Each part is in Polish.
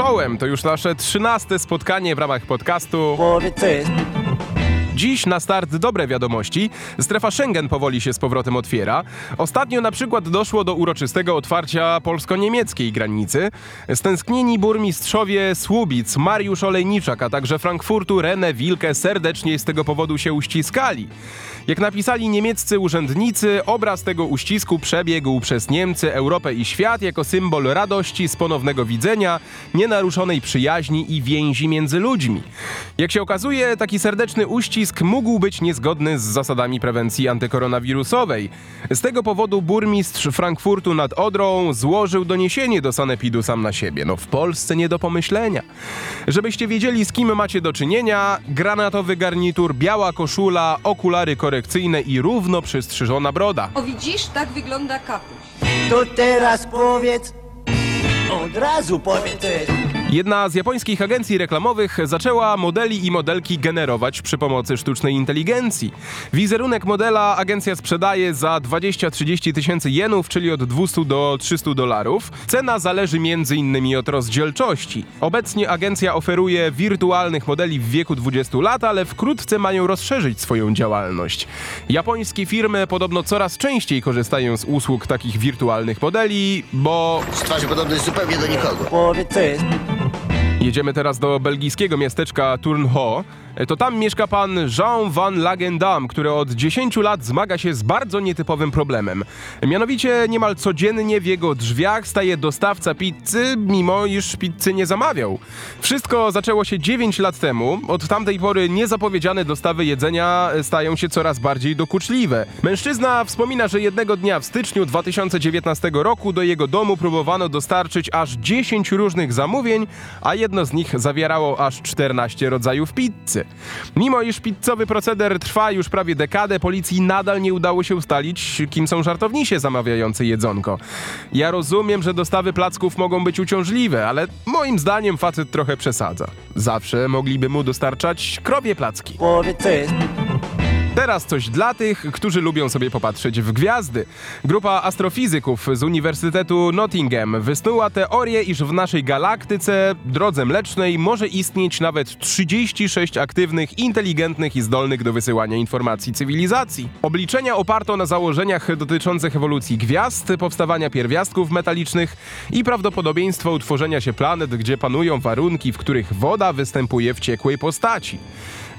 Czołem, to już nasze trzynaste spotkanie w ramach podcastu. Powiedz. Dziś na start dobre wiadomości. Strefa Schengen powoli się z powrotem otwiera. Ostatnio na przykład doszło do uroczystego otwarcia polsko-niemieckiej granicy. Stęsknieni burmistrzowie Słubic, Mariusz Olejniczak, a także Frankfurtu René Wilke serdecznie z tego powodu się uściskali. Jak napisali niemieccy urzędnicy, obraz tego uścisku przebiegł przez Niemcy, Europę i świat jako symbol radości z ponownego widzenia, nienaruszonej przyjaźni i więzi między ludźmi. Jak się okazuje, taki serdeczny uścisk mógł być niezgodny z zasadami prewencji antykoronawirusowej. Z tego powodu burmistrz Frankfurtu nad Odrą złożył doniesienie do Sanepidu sam na siebie. No w Polsce nie do pomyślenia. Żebyście wiedzieli z kim macie do czynienia, granatowy garnitur, biała koszula, okulary korekcyjne i równo przystrzyżona broda. O widzisz, tak wygląda kapuś. To teraz powiedz. Od razu powiedz co jest. Jedna z japońskich agencji reklamowych zaczęła modeli i modelki generować przy pomocy sztucznej inteligencji. Wizerunek modela agencja sprzedaje za 20-30 tysięcy jenów, czyli od 200 do 300 dolarów. Cena zależy m.in. od rozdzielczości. Obecnie agencja oferuje wirtualnych modeli w wieku 20 lat, ale wkrótce mają rozszerzyć swoją działalność. Japońskie firmy podobno coraz częściej korzystają z usług takich wirtualnych modeli, bo Z twarzy podobny zupełnie do nikogo. Powiedz co jest. Jedziemy teraz do belgijskiego miasteczka Turnho. To tam mieszka pan Jean van Lagendam, który od 10 lat zmaga się z bardzo nietypowym problemem. Mianowicie niemal codziennie w jego drzwiach staje dostawca pizzy, mimo iż pizzy nie zamawiał. Wszystko zaczęło się 9 lat temu. Od tamtej pory niezapowiedziane dostawy jedzenia stają się coraz bardziej dokuczliwe. Mężczyzna wspomina, że jednego dnia w styczniu 2019 roku do jego domu próbowano dostarczyć aż 10 różnych zamówień, a jedno z nich zawierało aż 14 rodzajów pizzy. Mimo iż pizzowy proceder trwa już prawie dekadę, policji nadal nie udało się ustalić, kim są żartownisie zamawiający jedzonko. Ja rozumiem, że dostawy placków mogą być uciążliwe, ale moim zdaniem facet trochę przesadza. Zawsze mogliby mu dostarczać krowie placki. Teraz coś dla tych, którzy lubią sobie popatrzeć w gwiazdy. Grupa astrofizyków z Uniwersytetu Nottingham wysnuła teorię, iż w naszej galaktyce, drodze mlecznej, może istnieć nawet 36 aktywnych, inteligentnych i zdolnych do wysyłania informacji cywilizacji. Obliczenia oparto na założeniach dotyczących ewolucji gwiazd, powstawania pierwiastków metalicznych i prawdopodobieństwo utworzenia się planet, gdzie panują warunki, w których woda występuje w ciekłej postaci.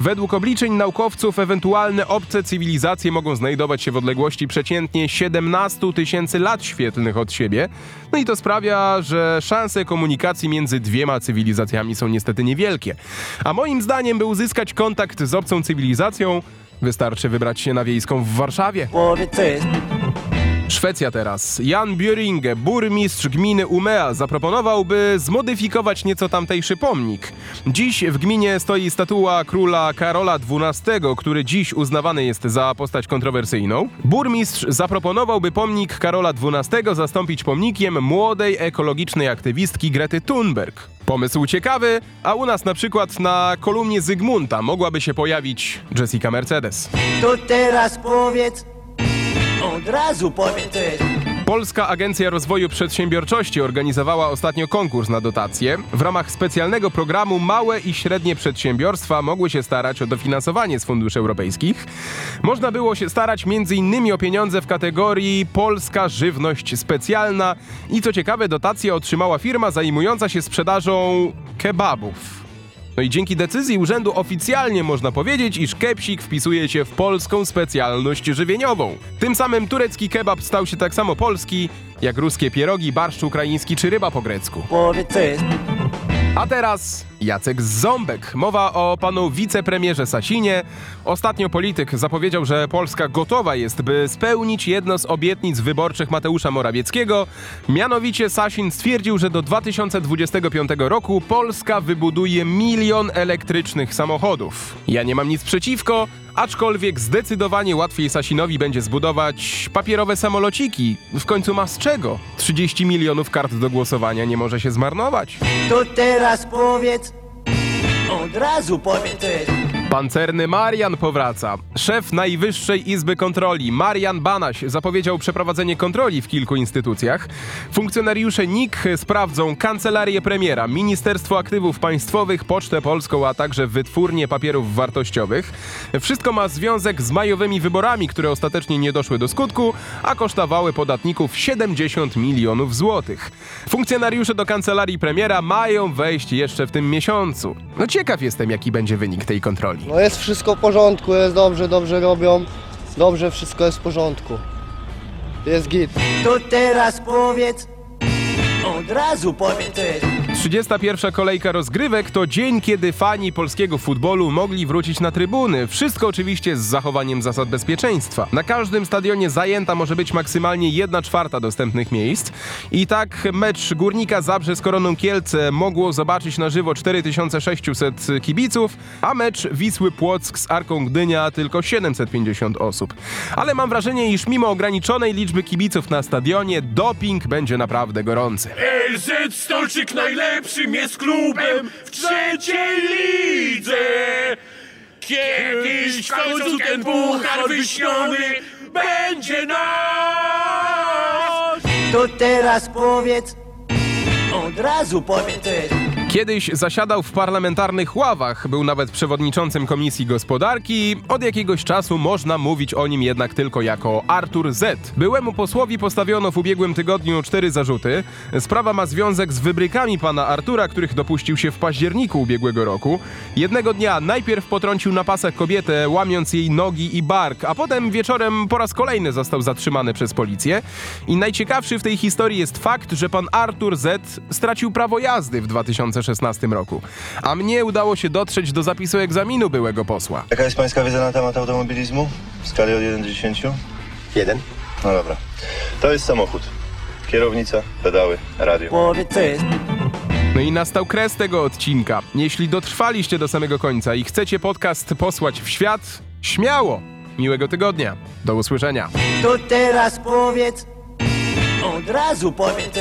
Według obliczeń naukowców ewentualne obce cywilizacje mogą znajdować się w odległości przeciętnie 17 tysięcy lat świetlnych od siebie. No i to sprawia, że szanse komunikacji między dwiema cywilizacjami są niestety niewielkie. A moim zdaniem, by uzyskać kontakt z obcą cywilizacją, wystarczy wybrać się na wiejską w Warszawie. Szwecja teraz. Jan Björinge, burmistrz gminy Umea, zaproponował, by zmodyfikować nieco tamtejszy pomnik. Dziś w gminie stoi statua króla Karola XII, który dziś uznawany jest za postać kontrowersyjną. Burmistrz zaproponował, by pomnik Karola XII zastąpić pomnikiem młodej ekologicznej aktywistki Grety Thunberg. Pomysł ciekawy, a u nas na przykład na kolumnie Zygmunta mogłaby się pojawić Jessica Mercedes. To teraz powiedz. Od razu powiedz co jest. Polska Agencja Rozwoju Przedsiębiorczości organizowała ostatnio konkurs na dotacje. W ramach specjalnego programu małe i średnie przedsiębiorstwa mogły się starać o dofinansowanie z funduszy europejskich. Można było się starać m.in. o pieniądze w kategorii Polska Żywność Specjalna i co ciekawe dotację otrzymała firma zajmująca się sprzedażą kebabów. No i dzięki decyzji urzędu oficjalnie można powiedzieć, iż kepsik wpisuje się w polską specjalność żywieniową. Tym samym turecki kebab stał się tak samo polski, jak ruskie pierogi, barszcz ukraiński czy ryba po grecku. A teraz Jacek Ząbek. Mowa o panu wicepremierze Sasinie. Ostatnio polityk zapowiedział, że Polska gotowa jest, by spełnić jedno z obietnic wyborczych Mateusza Morawieckiego. Mianowicie Sasin stwierdził, że do 2025 roku Polska wybuduje milion elektrycznych samochodów. Ja nie mam nic przeciwko, aczkolwiek zdecydowanie łatwiej Sasinowi będzie zbudować papierowe samolociki. W końcu ma z czego? 30 milionów kart do głosowania nie może się zmarnować. To teraz powiedz. Od razu powiedz co jest. Pancerny Marian powraca. Szef Najwyższej Izby Kontroli, Marian Banaś, zapowiedział przeprowadzenie kontroli w kilku instytucjach. Funkcjonariusze NIK sprawdzą Kancelarię Premiera, Ministerstwo Aktywów Państwowych, Pocztę Polską, a także Wytwórnię Papierów Wartościowych. Wszystko ma związek z majowymi wyborami, które ostatecznie nie doszły do skutku, a kosztowały podatników 70 milionów złotych. Funkcjonariusze do Kancelarii Premiera mają wejść jeszcze w tym miesiącu. No ciekaw jestem, jaki będzie wynik tej kontroli. No jest wszystko w porządku, jest dobrze, dobrze robią. Dobrze, wszystko jest w porządku. Jest git. To teraz powiedz, od razu powiedz, 31. kolejka rozgrywek to dzień, kiedy fani polskiego futbolu mogli wrócić na trybuny. Wszystko oczywiście z zachowaniem zasad bezpieczeństwa. Na każdym stadionie zajęta może być maksymalnie 1 czwarta dostępnych miejsc. I tak mecz Górnika Zabrze z Koroną Kielce mogło zobaczyć na żywo 4600 kibiców, a mecz Wisły Płock z Arką Gdynia tylko 750 osób. Ale mam wrażenie, iż mimo ograniczonej liczby kibiców na stadionie, doping będzie naprawdę gorący. Stolczyk najlepszym jest klubem w trzeciej lidze. Kiedyś w końcu ten puchar wyśniony będzie nasz. To teraz powiedz, od razu powiedz, Kiedyś zasiadał w parlamentarnych ławach, był nawet przewodniczącym Komisji Gospodarki. Od jakiegoś czasu można mówić o nim jednak tylko jako Artur Z. Byłemu posłowi postawiono w ubiegłym tygodniu cztery zarzuty. Sprawa ma związek z wybrykami pana Artura, których dopuścił się w październiku ubiegłego roku. Jednego dnia najpierw potrącił na pasach kobietę, łamiąc jej nogi i bark, a potem wieczorem po raz kolejny został zatrzymany przez policję. I najciekawszy w tej historii jest fakt, że pan Artur Z stracił prawo jazdy w 2016 roku. A mnie udało się dotrzeć do zapisu egzaminu byłego posła. Jaka jest pańska wiedza na temat automobilizmu? W skali od 1 do 10? Jeden. No dobra. To jest samochód. Kierownica, pedały, radio. No i nastał kres tego odcinka. Jeśli dotrwaliście do samego końca i chcecie podcast posłać w świat, śmiało! Miłego tygodnia. Do usłyszenia. To teraz powiedz, od razu powiedz,